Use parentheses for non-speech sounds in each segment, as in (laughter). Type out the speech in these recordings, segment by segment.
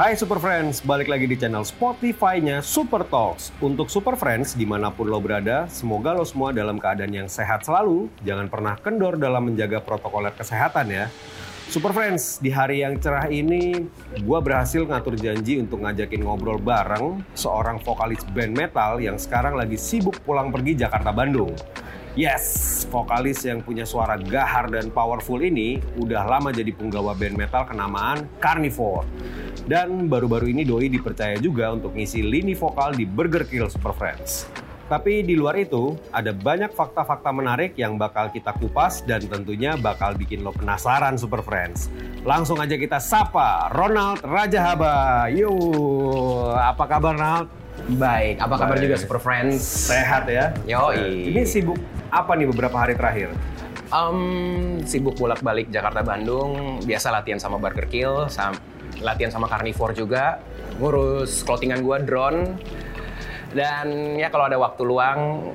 Hai Super Friends, balik lagi di channel Spotify-nya Super Talks. Untuk Super Friends, di mana pun lo berada, semoga lo semua dalam keadaan yang sehat selalu. Jangan pernah kendor dalam menjaga protokoler kesehatan ya. Super Friends, di hari yang cerah ini, gue berhasil ngatur janji untuk ngajakin ngobrol bareng seorang vokalis band metal yang sekarang lagi sibuk pulang pergi Jakarta-Bandung. Yes, vokalis yang punya suara gahar dan powerful ini udah lama jadi penggawa band metal kenamaan Carnivore. Dan baru-baru ini Doi dipercaya juga untuk ngisi lini vokal di Burger Kill Super Friends. Tapi di luar itu, ada banyak fakta-fakta menarik yang bakal kita kupas dan tentunya bakal bikin lo penasaran Super Friends. Langsung aja kita sapa Ronald Rajahaba. Yuk, apa kabar Ronald? Baik, apa kabar Baik. juga Super Friends? Sehat ya? Yoi. Ini sibuk apa nih beberapa hari terakhir? Em, sibuk bolak-balik Jakarta Bandung, biasa latihan sama Burger Kill, sam- latihan sama Carnivore juga, ngurus clothingan gua drone, dan ya kalau ada waktu luang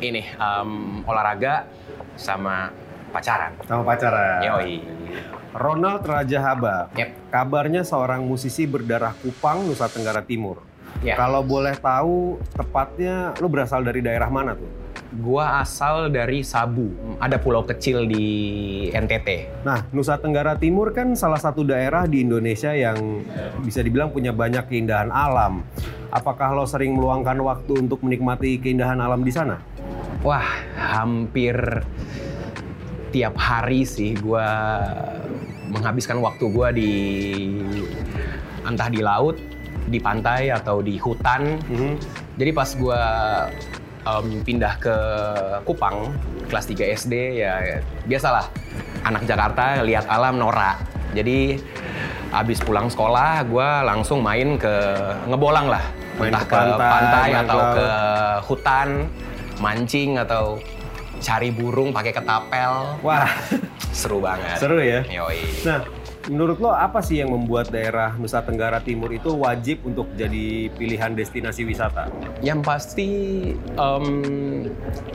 ini em, olahraga sama pacaran. Sama pacaran. Yoi. Ronald Rajahaba. Yep. Kabarnya seorang musisi berdarah Kupang, Nusa Tenggara Timur. Ya. Kalau boleh tahu, tepatnya lu berasal dari daerah mana tuh? Gua asal dari Sabu, ada pulau kecil di NTT. Nah, Nusa Tenggara Timur kan salah satu daerah di Indonesia yang bisa dibilang punya banyak keindahan alam. Apakah lo sering meluangkan waktu untuk menikmati keindahan alam di sana? Wah, hampir tiap hari sih gue menghabiskan waktu gue di entah di laut, di pantai atau di hutan. Mhm. Jadi pas gue pindah ke Kupang kelas 3 SD ya biasalah anak Jakarta lihat alam norak. Jadi abis pulang sekolah gue langsung main ke ngebolang lah, Main entah ke pantai, main atau ke ke hutan, mancing atau cari burung pakai ketapel. Wah, Seru banget. seru ya. Yoi. Nah, menurut lo apa sih yang membuat daerah Nusa Tenggara Timur itu wajib untuk jadi pilihan destinasi wisata? Yang pasti em,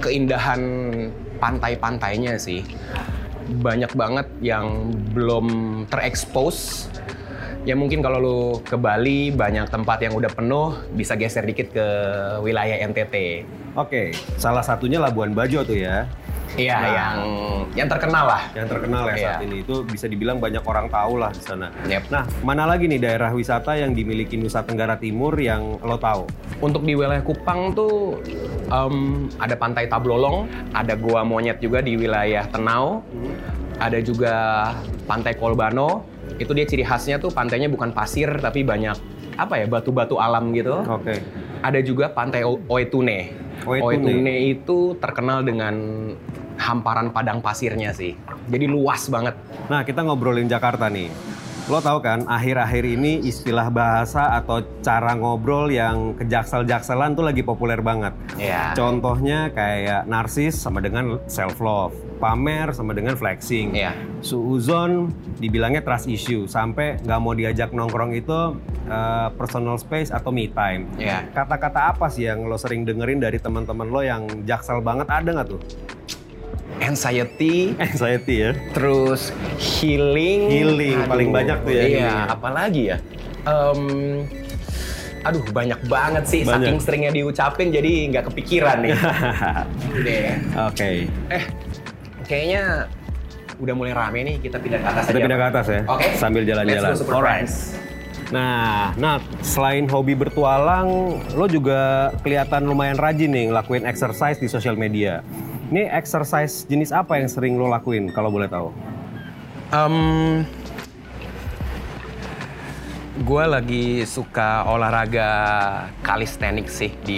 keindahan pantai-pantainya sih. Banyak banget yang belum terekspos. Ya mungkin kalau lu ke Bali banyak tempat yang udah penuh, bisa geser dikit ke wilayah NTT. Oke, salah satunya Labuan Bajo tuh ya. Iya, Nah. yang yang terkenal lah. yang terkenal ya saat Iya. ini itu bisa dibilang banyak orang tahu lah di sana. Yep. Nah, mana lagi nih daerah wisata yang dimiliki Nusa Tenggara Timur yang lo tahu? Untuk di wilayah Kupang tuh em, ada pantai Tablolong, ada gua monyet juga di wilayah Tenau, ada juga pantai Kolbano. Itu dia ciri khasnya tuh pantainya bukan pasir tapi banyak apa ya batu-batu alam gitu. Oke. Ada juga pantai. Oetune. Oetune itu terkenal dengan hamparan padang pasirnya sih. Jadi luas banget. Nah, kita ngobrolin Jakarta nih. Lo tahu kan, akhir-akhir ini istilah bahasa atau cara ngobrol yang kejaksel-jakselan tuh lagi populer banget. Ya. Contohnya kayak narsis sama dengan self love, pamer sama dengan flexing. Iya. Suuzon dibilangnya trust issue sampai nggak mau diajak nongkrong itu uh, personal space atau me time. Iya. Kata-kata apa sih yang lo sering dengerin dari teman-teman lo yang jaksel banget ada nggak tuh? Anxiety, Anxiety ya. terus healing Healing, paling banyak tuh ya iya healing. apalagi ya Em, aduh banyak banget sih Banyak. saking seringnya diucapin jadi nggak kepikiran nih (laughs) Oke. eh kayaknya udah mulai rame nih kita pindah ke atas Kita aja pindah ke atas ya. Oke. Sambil jalan-jalan. Alright. Nah, Nat, selain hobi bertualang, lo juga kelihatan lumayan rajin nih ngelakuin exercise di sosial media. Ini exercise jenis apa yang sering lo lakuin kalau boleh tahu? Em, gue lagi suka olahraga calisthenics sih di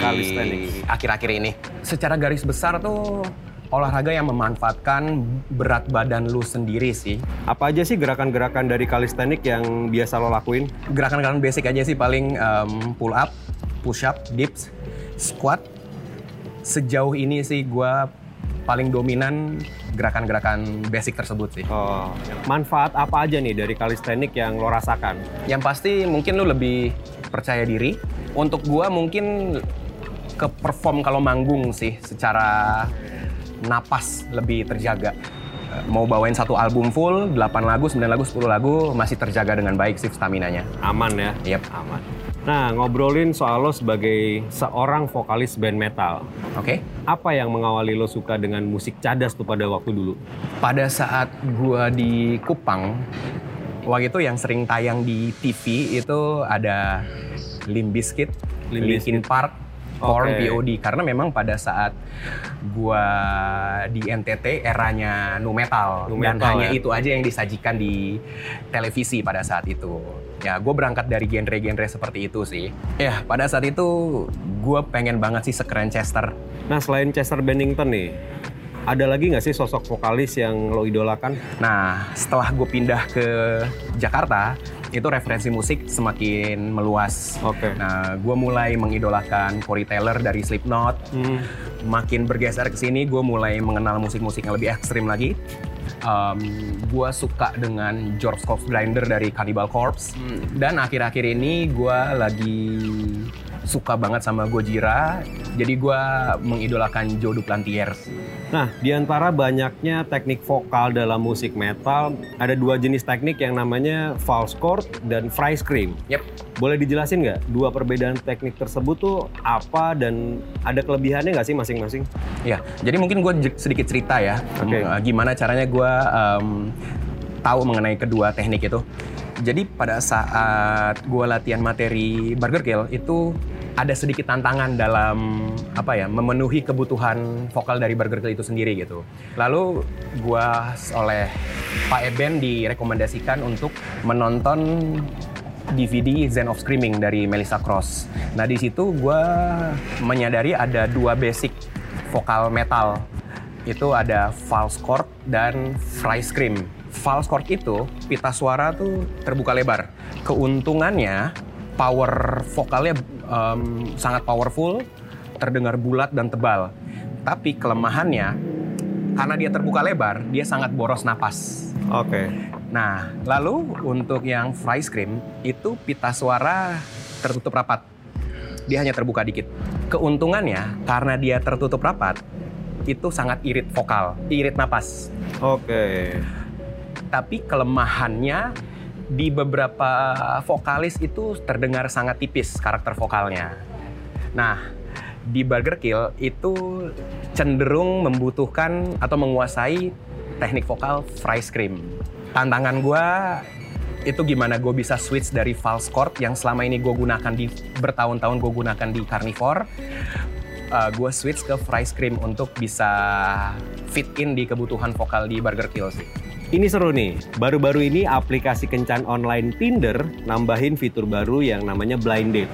akhir-akhir ini. Secara garis besar tuh olahraga yang memanfaatkan berat badan lu sendiri sih. Apa aja sih gerakan-gerakan dari calisthenics yang biasa lo lakuin? Gerakan-gerakan basic aja sih paling em, pull up, push up, dips, squat. Sejauh ini sih gue paling dominan gerakan-gerakan basic tersebut sih. Oh, manfaat apa aja nih dari calisthenics yang lo rasakan? Yang pasti mungkin lu lebih percaya diri. Untuk gua mungkin ke perform kalau manggung sih secara napas lebih terjaga. mau bawain satu album full, 8 lagu, 9 lagu, 10 lagu masih terjaga dengan baik sih stamina-nya. Aman ya? Yep. Aman. Nah, ngobrolin soal lo sebagai seorang vokalis band metal. Oke. Apa yang mengawali lo suka dengan musik cadas tuh pada waktu dulu? Pada saat gua di Kupang, waktu itu yang sering tayang di TV itu ada Limp Bizkit, Limp Linkin. Park, Korn, Oke. POD karena memang pada saat gua di NTT eranya nu metal, Nu dan metal, hanya ya. itu aja yang disajikan di televisi pada saat itu. Ya, gue berangkat dari genre-genre seperti itu sih. Ya, pada saat itu gue pengen banget sih sekeren Chester. Nah, selain Chester Bennington nih, ada lagi nggak sih sosok vokalis yang lo idolakan? Nah, setelah gue pindah ke Jakarta, itu referensi musik semakin meluas. Oke. Nah, gue mulai mengidolakan Corey Taylor dari Slipknot. Hmm. Makin bergeser ke sini, gue mulai mengenal musik-musik yang lebih ekstrim lagi. Um, gue suka dengan George Grinder dari Cannibal Corpse. Dan akhir-akhir ini gue lagi suka banget sama Gojira. Jadi gue mengidolakan Joe Duplantier. Nah, di antara banyaknya teknik vokal dalam musik metal, ada dua jenis teknik yang namanya false chord dan fry scream. Yep. Boleh dijelasin nggak dua perbedaan teknik tersebut tuh apa dan ada kelebihannya nggak sih masing-masing? Ya, jadi mungkin gue sedikit cerita ya, Oke. em, gimana caranya gue em, tahu mengenai kedua teknik itu. Jadi pada saat gue latihan materi Burger Kill itu ada sedikit tantangan dalam apa ya memenuhi kebutuhan vokal dari Burger Kill itu sendiri gitu. Lalu gue oleh Pak Eben direkomendasikan untuk menonton DVD Zen of Screaming dari Melissa Cross. Nah di situ gue menyadari ada dua basic vokal metal. Itu ada false chord dan fry scream. False chord itu pita suara tuh terbuka lebar. Keuntungannya power vokalnya em, sangat powerful, terdengar bulat dan tebal. Tapi kelemahannya karena dia terbuka lebar, dia sangat boros napas. Oke. Nah, lalu untuk yang fry scream itu pita suara tertutup rapat. Dia hanya terbuka dikit. Keuntungannya karena dia tertutup rapat itu sangat irit vokal, irit napas. Oke. Tapi kelemahannya di beberapa vokalis itu terdengar sangat tipis karakter vokalnya. Nah, di Burger Kill itu cenderung membutuhkan atau menguasai teknik vokal fry scream. Tantangan gue itu gimana gue bisa switch dari false chord yang selama ini gue gunakan di bertahun-tahun gue gunakan di Carnivore gue switch ke fry scream untuk bisa fit in di kebutuhan vokal di Burger Kill sih. Ini seru nih. Baru-baru ini aplikasi kencan online Tinder nambahin fitur baru yang namanya blind date.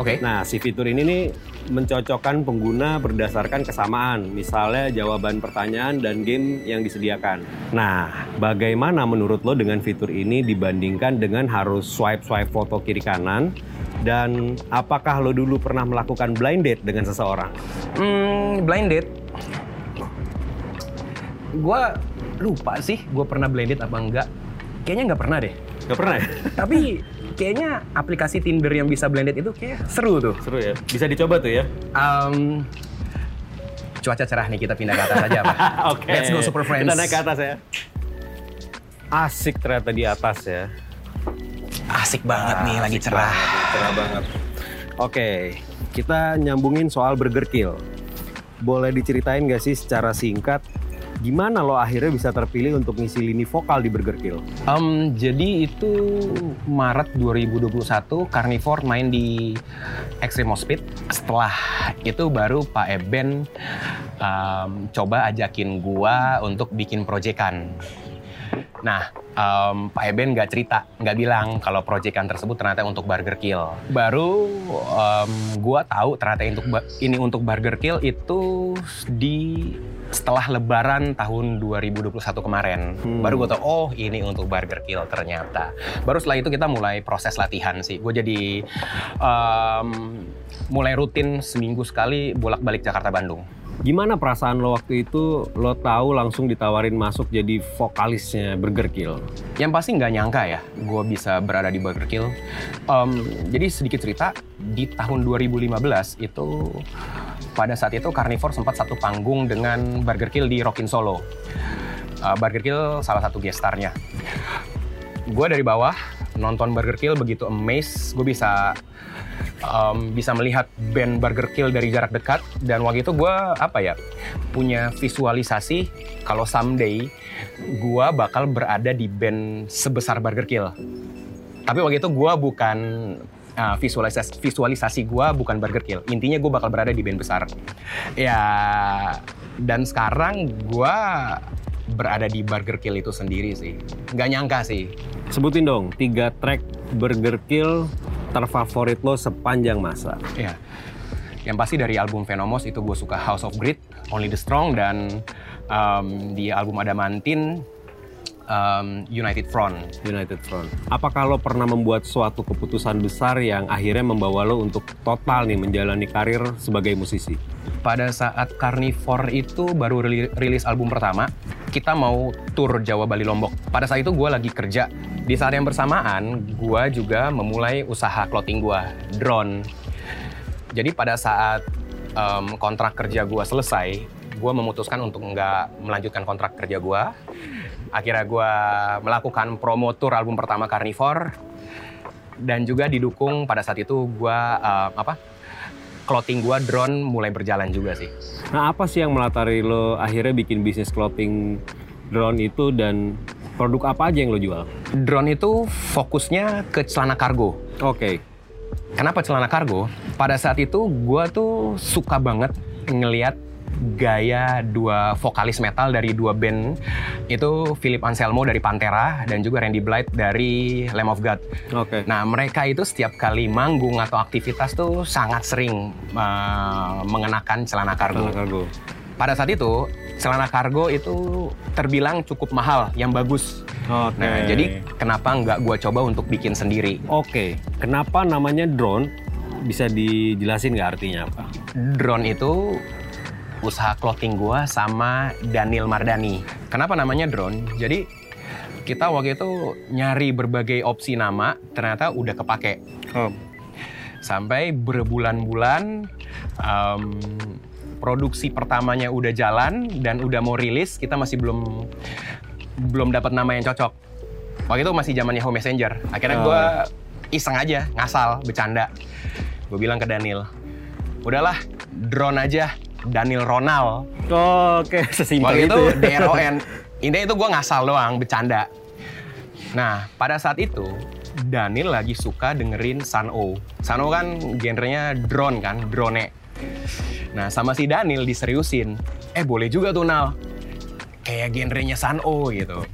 Oke. Nah, si fitur ini nih mencocokkan pengguna berdasarkan kesamaan, misalnya jawaban pertanyaan dan game yang disediakan. Nah, bagaimana menurut lo dengan fitur ini dibandingkan dengan harus swipe-swipe foto kiri kanan? Dan apakah lo dulu pernah melakukan blind date dengan seseorang? Hmm, blind date. Gue lupa sih, gue pernah date apa enggak. Kayaknya nggak pernah deh. Gak pernah ya? Tapi kayaknya aplikasi Tinder yang bisa date itu kayak seru tuh. Seru ya? Bisa dicoba tuh ya? Um, cuaca cerah nih, kita pindah ke atas aja, Pak. (laughs) Oke. Let's go Super Friends. Kita naik ke atas ya. Asik ternyata di atas ya. Asik banget nih, lagi Asik cerah. banget, cerah banget. Oke, kita nyambungin soal Burger Kill. Boleh diceritain gak sih secara singkat gimana lo akhirnya bisa terpilih untuk ngisi lini vokal di Burger Kill? Um, jadi itu Maret 2021 Carnivore main di Extreme Speed. Setelah itu baru Pak Eben um, coba ajakin gua untuk bikin proyekan. Nah, um, Pak Eben nggak cerita, nggak bilang kalau proyekan tersebut ternyata untuk Burger Kill. Baru um, gua tahu ternyata untuk ini untuk Burger Kill itu di setelah Lebaran tahun 2021 kemarin. Hmm. Baru gue tau, oh ini untuk Burger Kill ternyata. Baru setelah itu kita mulai proses latihan sih. Gue jadi um, mulai rutin seminggu sekali bolak-balik Jakarta Bandung. Gimana perasaan lo waktu itu lo tahu langsung ditawarin masuk jadi vokalisnya Burger Kill? Yang pasti nggak nyangka ya, gue bisa berada di Burger Kill. Em, jadi sedikit cerita, di tahun 2015 itu pada saat itu Carnivore sempat satu panggung dengan Burger Kill di Rockin Solo. uh, Burger Kill salah satu gestarnya. Gue dari bawah nonton Burger Kill begitu amazed, gue bisa um, bisa melihat band Burger Kill dari jarak dekat dan waktu itu gue apa ya punya visualisasi kalau someday gue bakal berada di band sebesar Burger Kill. Tapi waktu itu gue bukan uh, visualisasi visualisasi gue bukan Burger Kill. Intinya gue bakal berada di band besar. Ya dan sekarang gue berada di Burger Kill itu sendiri sih. Nggak nyangka sih. Sebutin dong tiga track Burger Kill terfavorit lo sepanjang masa. Ya. Yang pasti dari album Venomous itu gue suka House of Grit, Only the Strong, dan um, di album Adamantin um, United Front. United Front. Apakah lo pernah membuat suatu keputusan besar yang akhirnya membawa lo untuk total nih menjalani karir sebagai musisi? Pada saat Carnivore itu baru rilis album pertama, kita mau tur Jawa Bali Lombok. Pada saat itu gue lagi kerja. Di saat yang bersamaan, gue juga memulai usaha clothing gue, drone. Jadi pada saat um, kontrak kerja gue selesai, gue memutuskan untuk nggak melanjutkan kontrak kerja gue. Akhirnya gue melakukan promo tour album pertama Carnivore dan juga didukung pada saat itu gue uh, apa clothing gue drone mulai berjalan juga sih. Nah apa sih yang melatari lo akhirnya bikin bisnis clothing drone itu dan produk apa aja yang lo jual? Drone itu fokusnya ke celana kargo. Oke. Okay. Kenapa celana kargo? Pada saat itu gue tuh suka banget ngeliat gaya dua vokalis metal dari dua band itu Philip Anselmo dari Pantera dan juga Randy Blythe dari Lamb of God. Oke. Okay. Nah mereka itu setiap kali manggung atau aktivitas tuh sangat sering uh, mengenakan celana kargo. Celana kargo. Pada saat itu celana kargo itu terbilang cukup mahal, yang bagus. Okay. Nah jadi kenapa nggak gue coba untuk bikin sendiri? Oke. Okay. Kenapa namanya drone? Bisa dijelasin nggak artinya apa? Drone itu usaha clothing gua sama Daniel Mardani. Kenapa namanya drone? Jadi kita waktu itu nyari berbagai opsi nama, ternyata udah kepake. Oh. Sampai berbulan-bulan um, produksi pertamanya udah jalan dan udah mau rilis, kita masih belum belum dapat nama yang cocok. Waktu itu masih zaman Yahoo Messenger. Akhirnya gue oh. iseng aja, ngasal, bercanda. Gue bilang ke Daniel, udahlah drone aja Daniel Ronald. Oh, Oke, okay. (laughs) sesimpel itu. itu DRON. (laughs) Intinya itu gue ngasal doang, bercanda. Nah, pada saat itu Daniel lagi suka dengerin Sun-O. Sun-O kan genrenya drone kan, drone. Nah, sama si Daniel diseriusin. Eh, boleh juga tuh, Nal. Kayak genrenya Sun-O gitu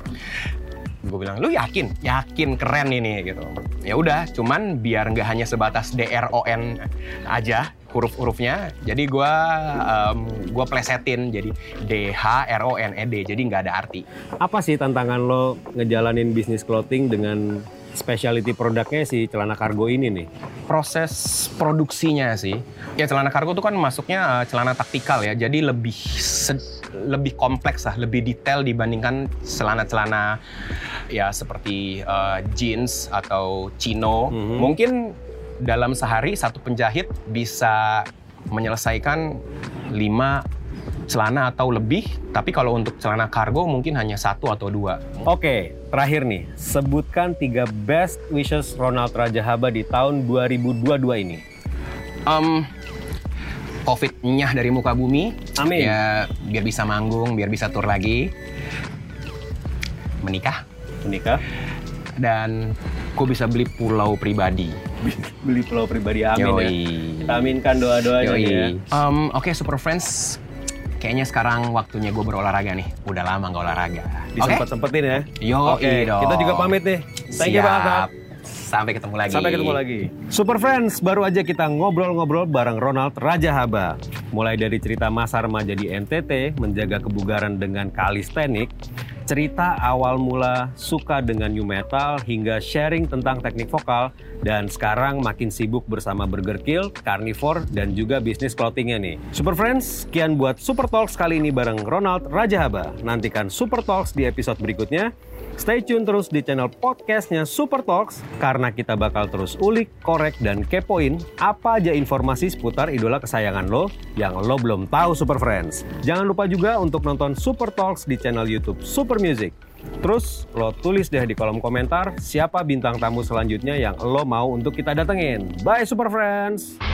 gue bilang lu yakin yakin keren ini gitu ya udah cuman biar nggak hanya sebatas D R O N aja huruf-hurufnya jadi gue um, gue plesetin jadi D H R O N E D jadi nggak ada arti apa sih tantangan lo ngejalanin bisnis clothing dengan specialty produknya si celana kargo ini nih? Proses produksinya sih, ya celana kargo itu kan masuknya uh, celana taktikal ya, jadi lebih lebih kompleks lah, lebih detail dibandingkan celana-celana ya seperti uh, jeans atau chino. Mm -hmm. Mungkin dalam sehari satu penjahit bisa menyelesaikan lima celana atau lebih, tapi kalau untuk celana kargo mungkin hanya satu atau dua. Oke, terakhir nih, sebutkan tiga best wishes Ronald Rajahaba di tahun 2022 ini. Um, Covid nyah dari muka bumi. Amin. Ya, biar bisa manggung, biar bisa tur lagi. Menikah. Menikah. Dan gue bisa beli pulau pribadi. beli pulau pribadi, amin ya. Yoi. ya. Kita aminkan doa-doanya ya. Um, Oke, okay, Super Friends kayaknya sekarang waktunya gue berolahraga nih. Udah lama gak olahraga. Disempet-sempetin ya? Yo, okay. kita juga pamit nih. Thank Siap. you banget. Sampai ketemu lagi. Sampai ketemu lagi. Super Friends, baru aja kita ngobrol-ngobrol bareng Ronald Raja Haba. Mulai dari cerita masa remaja di NTT, menjaga kebugaran dengan kalistenik, cerita awal mula suka dengan new metal, hingga sharing tentang teknik vokal, dan sekarang makin sibuk bersama Burger Kill, Carnivore, dan juga bisnis clothingnya nih. Super Friends, sekian buat Super Talks kali ini bareng Ronald Rajahaba. Nantikan Super Talks di episode berikutnya. Stay tune terus di channel podcastnya Super Talks karena kita bakal terus ulik, korek, dan kepoin apa aja informasi seputar idola kesayangan lo yang lo belum tahu Super Friends. Jangan lupa juga untuk nonton Super Talks di channel YouTube Super Music. Terus lo tulis deh di kolom komentar siapa bintang tamu selanjutnya yang lo mau untuk kita datengin. Bye Super Friends!